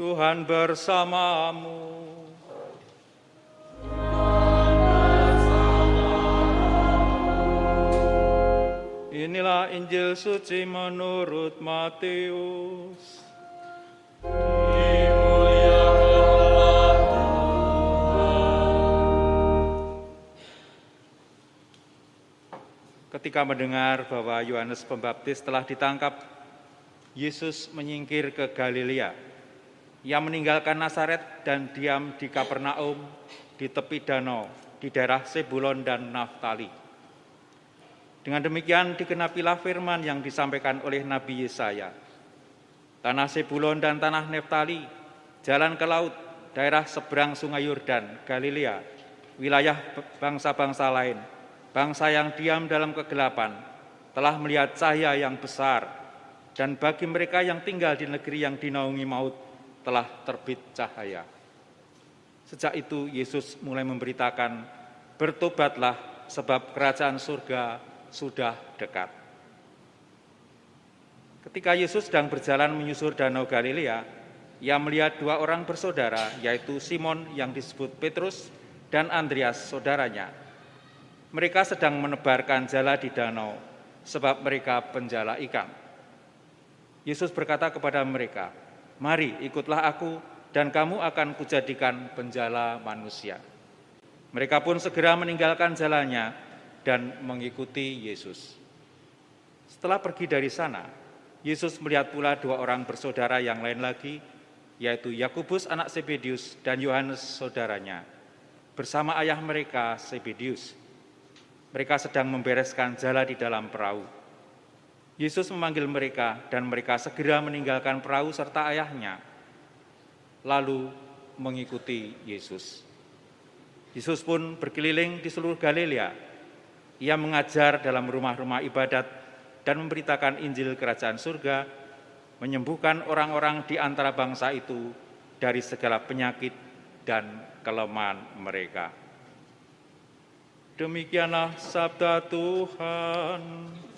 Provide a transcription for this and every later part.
Tuhan bersamamu. Inilah Injil suci menurut Matius. Ketika mendengar bahwa Yohanes Pembaptis telah ditangkap, Yesus menyingkir ke Galilea. Ia meninggalkan Nazaret dan diam di Kapernaum di tepi danau di daerah Sebulon dan Naftali. Dengan demikian dikenapilah firman yang disampaikan oleh Nabi Yesaya. Tanah Sebulon dan tanah Naftali, jalan ke laut, daerah seberang sungai Yordan, Galilea, wilayah bangsa-bangsa lain, bangsa yang diam dalam kegelapan, telah melihat cahaya yang besar, dan bagi mereka yang tinggal di negeri yang dinaungi maut, telah terbit cahaya. Sejak itu Yesus mulai memberitakan, bertobatlah sebab kerajaan surga sudah dekat. Ketika Yesus sedang berjalan menyusur danau Galilea, ia melihat dua orang bersaudara, yaitu Simon yang disebut Petrus dan Andreas saudaranya. Mereka sedang menebarkan jala di danau, sebab mereka penjala ikan. Yesus berkata kepada mereka, "Mari, ikutlah aku, dan kamu akan kujadikan penjala manusia." Mereka pun segera meninggalkan jalannya dan mengikuti Yesus. Setelah pergi dari sana, Yesus melihat pula dua orang bersaudara yang lain lagi, yaitu Yakubus anak Sebedius dan Yohanes saudaranya, bersama ayah mereka Sebedius. Mereka sedang membereskan jala di dalam perahu. Yesus memanggil mereka dan mereka segera meninggalkan perahu serta ayahnya, lalu mengikuti Yesus. Yesus pun berkeliling di seluruh Galilea. Ia mengajar dalam rumah-rumah ibadat dan memberitakan Injil Kerajaan Surga, menyembuhkan orang-orang di antara bangsa itu dari segala penyakit dan kelemahan mereka. Demikianlah sabda Tuhan.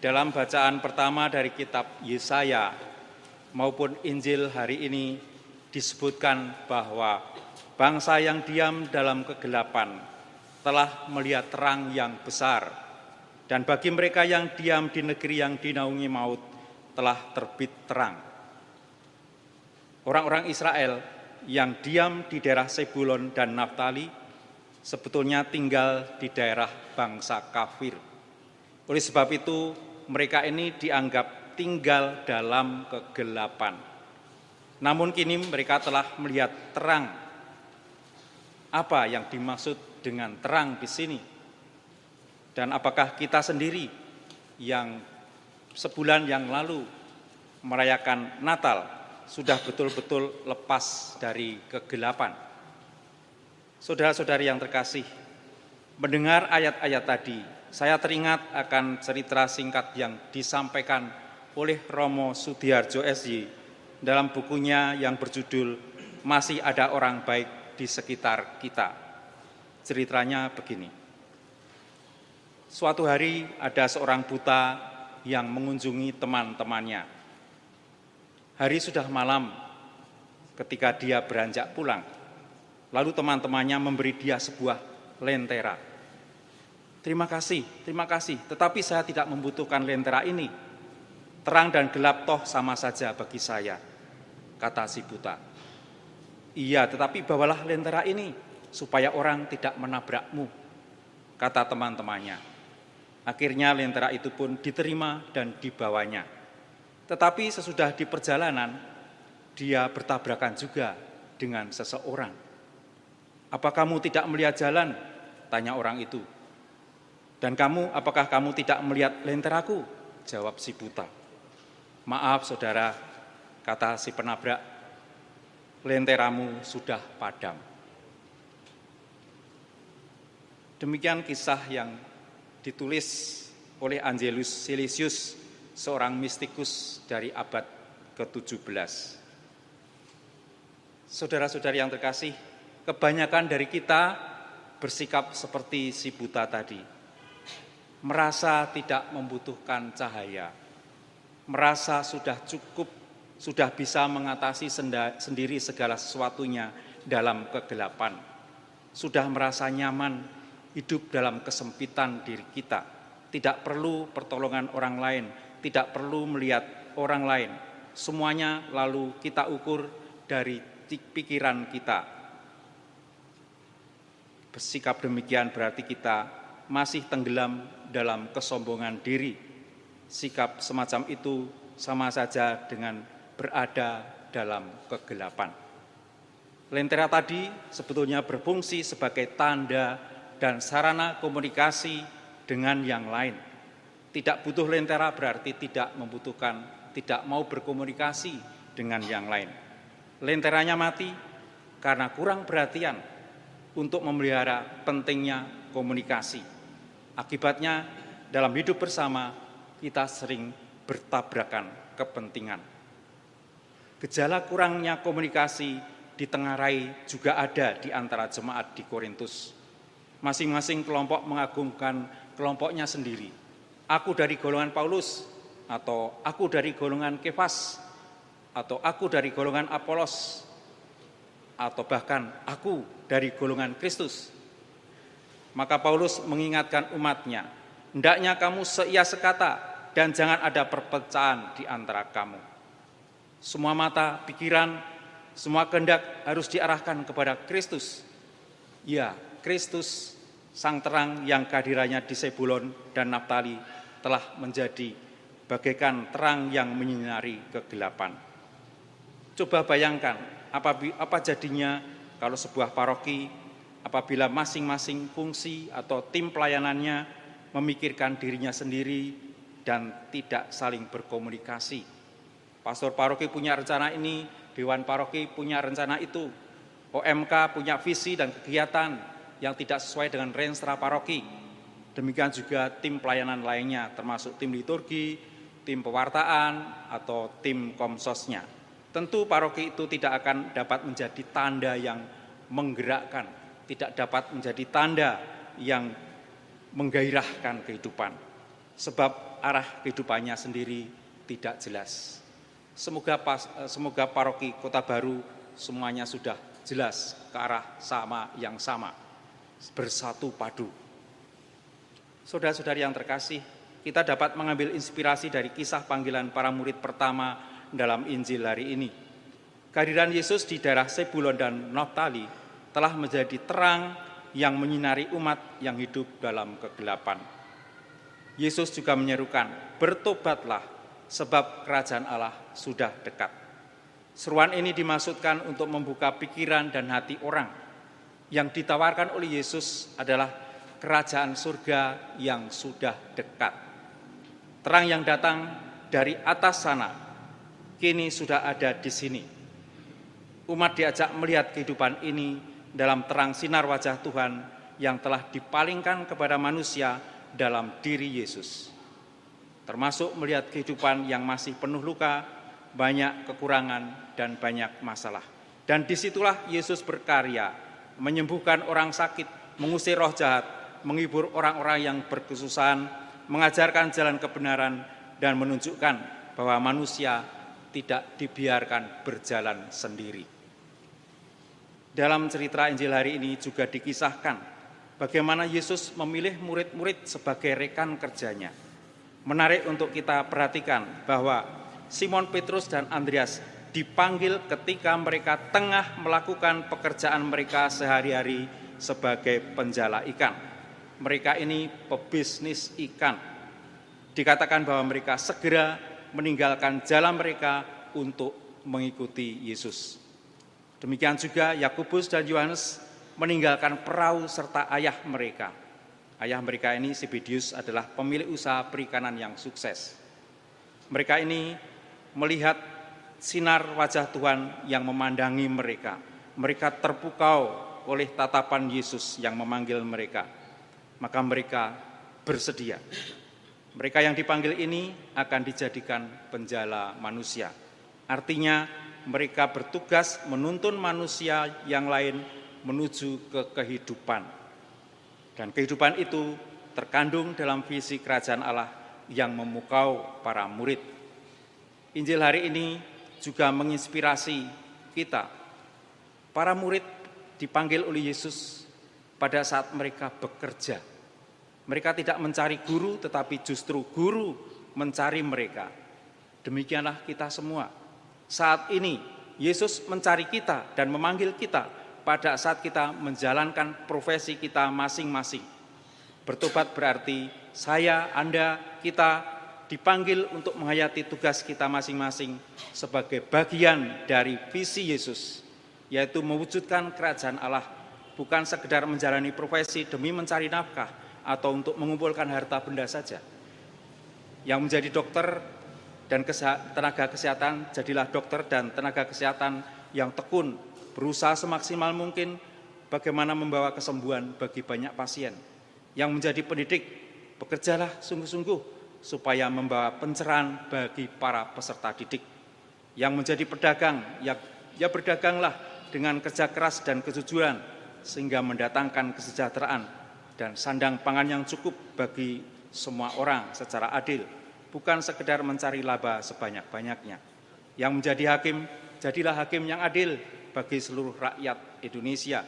Dalam bacaan pertama dari kitab Yesaya maupun Injil hari ini disebutkan bahwa bangsa yang diam dalam kegelapan telah melihat terang yang besar dan bagi mereka yang diam di negeri yang dinaungi maut telah terbit terang. Orang-orang Israel yang diam di daerah Sebulon dan Naftali sebetulnya tinggal di daerah bangsa kafir. Oleh sebab itu, mereka ini dianggap tinggal dalam kegelapan. Namun kini mereka telah melihat terang. Apa yang dimaksud dengan terang di sini? Dan apakah kita sendiri yang sebulan yang lalu merayakan Natal sudah betul-betul lepas dari kegelapan? Saudara-saudari yang terkasih, mendengar ayat-ayat tadi saya teringat akan cerita singkat yang disampaikan oleh Romo Sudiarjo SY dalam bukunya yang berjudul Masih Ada Orang Baik di Sekitar Kita. Ceritanya begini. Suatu hari ada seorang buta yang mengunjungi teman-temannya. Hari sudah malam ketika dia beranjak pulang. Lalu teman-temannya memberi dia sebuah lentera Terima kasih, terima kasih. Tetapi saya tidak membutuhkan lentera ini. Terang dan gelap toh sama saja bagi saya, kata si buta. Iya, tetapi bawalah lentera ini supaya orang tidak menabrakmu, kata teman-temannya. Akhirnya lentera itu pun diterima dan dibawanya. Tetapi sesudah di perjalanan, dia bertabrakan juga dengan seseorang. Apa kamu tidak melihat jalan? Tanya orang itu. Dan kamu, apakah kamu tidak melihat lenteraku? Jawab si buta. Maaf saudara, kata si penabrak, lenteramu sudah padam. Demikian kisah yang ditulis oleh Angelus Silesius, seorang mistikus dari abad ke-17. Saudara-saudari yang terkasih, kebanyakan dari kita bersikap seperti si buta tadi. Merasa tidak membutuhkan cahaya. Merasa sudah cukup, sudah bisa mengatasi sendiri segala sesuatunya dalam kegelapan. Sudah merasa nyaman hidup dalam kesempitan diri kita. Tidak perlu pertolongan orang lain, tidak perlu melihat orang lain. Semuanya lalu kita ukur dari pikiran kita. Bersikap demikian berarti kita masih tenggelam dalam kesombongan diri. Sikap semacam itu sama saja dengan berada dalam kegelapan. Lentera tadi sebetulnya berfungsi sebagai tanda dan sarana komunikasi dengan yang lain. Tidak butuh lentera berarti tidak membutuhkan, tidak mau berkomunikasi dengan yang lain. Lenteranya mati karena kurang perhatian untuk memelihara pentingnya komunikasi. Akibatnya dalam hidup bersama kita sering bertabrakan kepentingan. Gejala kurangnya komunikasi ditengarai juga ada di antara jemaat di Korintus. Masing-masing kelompok mengagumkan kelompoknya sendiri. Aku dari golongan Paulus, atau aku dari golongan Kefas, atau aku dari golongan Apolos, atau bahkan aku dari golongan Kristus. Maka Paulus mengingatkan umatnya, hendaknya kamu seia sekata dan jangan ada perpecahan di antara kamu. Semua mata, pikiran, semua kehendak harus diarahkan kepada Kristus. Ya, Kristus sang terang yang kehadirannya di Sebulon dan Naftali telah menjadi bagaikan terang yang menyinari kegelapan. Coba bayangkan apa, apa jadinya kalau sebuah paroki apabila masing-masing fungsi atau tim pelayanannya memikirkan dirinya sendiri dan tidak saling berkomunikasi. Pastor paroki punya rencana ini, dewan paroki punya rencana itu, OMK punya visi dan kegiatan, yang tidak sesuai dengan renstra paroki. Demikian juga tim pelayanan lainnya, termasuk tim liturgi, tim pewartaan, atau tim komsosnya. Tentu paroki itu tidak akan dapat menjadi tanda yang menggerakkan, tidak dapat menjadi tanda yang menggairahkan kehidupan. Sebab arah kehidupannya sendiri tidak jelas. Semoga pas, semoga paroki Kota Baru semuanya sudah jelas ke arah sama yang sama bersatu padu. Saudara-saudari yang terkasih, kita dapat mengambil inspirasi dari kisah panggilan para murid pertama dalam Injil hari ini. Kehadiran Yesus di daerah Sebulon dan Naftali telah menjadi terang yang menyinari umat yang hidup dalam kegelapan. Yesus juga menyerukan, bertobatlah sebab kerajaan Allah sudah dekat. Seruan ini dimaksudkan untuk membuka pikiran dan hati orang yang ditawarkan oleh Yesus adalah kerajaan surga yang sudah dekat. Terang yang datang dari atas sana kini sudah ada di sini. Umat diajak melihat kehidupan ini dalam terang sinar wajah Tuhan yang telah dipalingkan kepada manusia dalam diri Yesus. Termasuk melihat kehidupan yang masih penuh luka, banyak kekurangan, dan banyak masalah. Dan di situlah Yesus berkarya menyembuhkan orang sakit, mengusir roh jahat, menghibur orang-orang yang berkesusahan, mengajarkan jalan kebenaran, dan menunjukkan bahwa manusia tidak dibiarkan berjalan sendiri. Dalam cerita Injil hari ini juga dikisahkan bagaimana Yesus memilih murid-murid sebagai rekan kerjanya. Menarik untuk kita perhatikan bahwa Simon Petrus dan Andreas dipanggil ketika mereka tengah melakukan pekerjaan mereka sehari-hari sebagai penjala ikan. Mereka ini pebisnis ikan. Dikatakan bahwa mereka segera meninggalkan jalan mereka untuk mengikuti Yesus. Demikian juga Yakobus dan Yohanes meninggalkan perahu serta ayah mereka. Ayah mereka ini Sibidius adalah pemilik usaha perikanan yang sukses. Mereka ini melihat sinar wajah Tuhan yang memandangi mereka. Mereka terpukau oleh tatapan Yesus yang memanggil mereka. Maka mereka bersedia. Mereka yang dipanggil ini akan dijadikan penjala manusia. Artinya mereka bertugas menuntun manusia yang lain menuju ke kehidupan. Dan kehidupan itu terkandung dalam visi kerajaan Allah yang memukau para murid. Injil hari ini juga menginspirasi kita. Para murid dipanggil oleh Yesus pada saat mereka bekerja. Mereka tidak mencari guru, tetapi justru guru mencari mereka. Demikianlah kita semua. Saat ini Yesus mencari kita dan memanggil kita pada saat kita menjalankan profesi kita masing-masing. Bertobat berarti saya, Anda, kita dipanggil untuk menghayati tugas kita masing-masing sebagai bagian dari visi Yesus, yaitu mewujudkan kerajaan Allah, bukan sekedar menjalani profesi demi mencari nafkah atau untuk mengumpulkan harta benda saja. Yang menjadi dokter dan tenaga kesehatan, jadilah dokter dan tenaga kesehatan yang tekun, berusaha semaksimal mungkin bagaimana membawa kesembuhan bagi banyak pasien. Yang menjadi pendidik, bekerjalah sungguh-sungguh supaya membawa pencerahan bagi para peserta didik. Yang menjadi pedagang, ya, ya berdaganglah dengan kerja keras dan kejujuran sehingga mendatangkan kesejahteraan dan sandang pangan yang cukup bagi semua orang secara adil bukan sekedar mencari laba sebanyak-banyaknya. Yang menjadi hakim, jadilah hakim yang adil bagi seluruh rakyat Indonesia.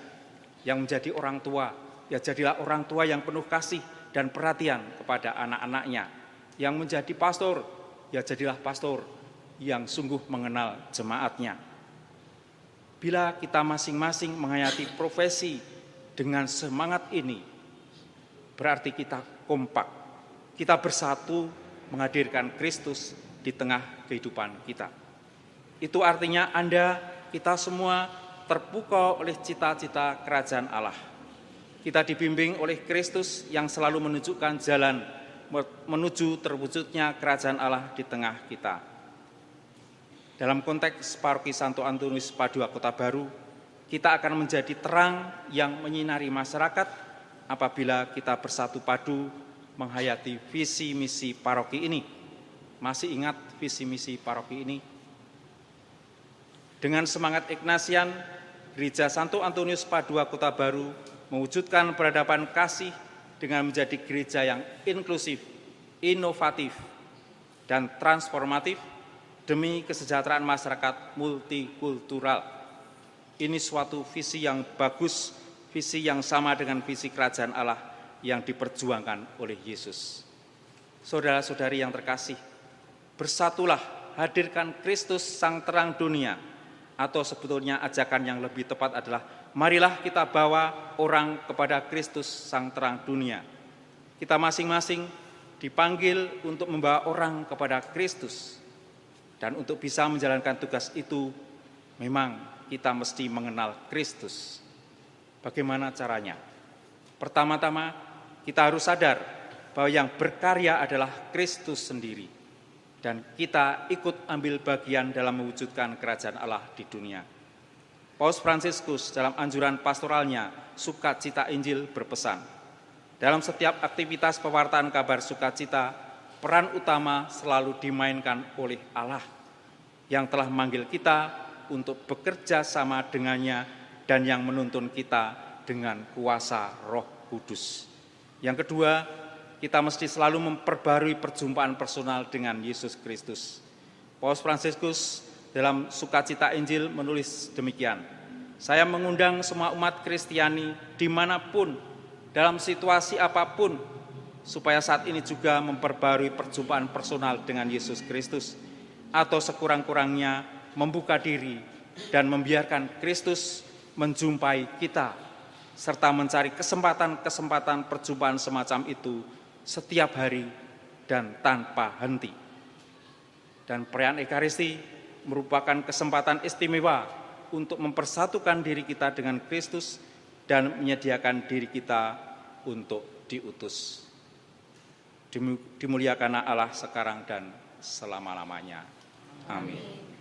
Yang menjadi orang tua, ya jadilah orang tua yang penuh kasih dan perhatian kepada anak-anaknya. Yang menjadi pastor, ya jadilah pastor yang sungguh mengenal jemaatnya. Bila kita masing-masing menghayati profesi dengan semangat ini, berarti kita kompak, kita bersatu menghadirkan Kristus di tengah kehidupan kita. Itu artinya Anda, kita semua terpukau oleh cita-cita kerajaan Allah. Kita dibimbing oleh Kristus yang selalu menunjukkan jalan menuju terwujudnya kerajaan Allah di tengah kita. Dalam konteks paroki Santo Antonius Padua Kota Baru, kita akan menjadi terang yang menyinari masyarakat apabila kita bersatu padu menghayati visi misi paroki ini. Masih ingat visi misi paroki ini? Dengan semangat Ignatian, Gereja Santo Antonius Padua Kota Baru mewujudkan peradaban kasih dengan menjadi gereja yang inklusif, inovatif, dan transformatif demi kesejahteraan masyarakat multikultural. Ini suatu visi yang bagus, visi yang sama dengan visi kerajaan Allah yang diperjuangkan oleh Yesus. Saudara-saudari yang terkasih, bersatulah hadirkan Kristus sang terang dunia atau sebetulnya ajakan yang lebih tepat adalah marilah kita bawa orang kepada Kristus sang terang dunia. Kita masing-masing dipanggil untuk membawa orang kepada Kristus. Dan untuk bisa menjalankan tugas itu memang kita mesti mengenal Kristus. Bagaimana caranya? Pertama-tama kita harus sadar bahwa yang berkarya adalah Kristus sendiri. Dan kita ikut ambil bagian dalam mewujudkan kerajaan Allah di dunia. Paus Fransiskus dalam anjuran pastoralnya Sukacita Injil berpesan, dalam setiap aktivitas pewartaan kabar sukacita, peran utama selalu dimainkan oleh Allah yang telah memanggil kita untuk bekerja sama dengannya dan yang menuntun kita dengan kuasa roh kudus. Yang kedua, kita mesti selalu memperbarui perjumpaan personal dengan Yesus Kristus. Paus Fransiskus dalam Sukacita Injil menulis demikian, saya mengundang semua umat Kristiani di mana pun, dalam situasi apa pun, supaya saat ini juga memperbarui perjumpaan personal dengan Yesus Kristus, atau sekurang-kurangnya membuka diri dan membiarkan Kristus menjumpai kita serta mencari kesempatan-kesempatan perjumpaan semacam itu setiap hari dan tanpa henti. Dan perayaan Ekaristi merupakan kesempatan istimewa untuk mempersatukan diri kita dengan Kristus dan menyediakan diri kita untuk diutus. Dimuliakan Allah sekarang dan selama-lamanya. Amin.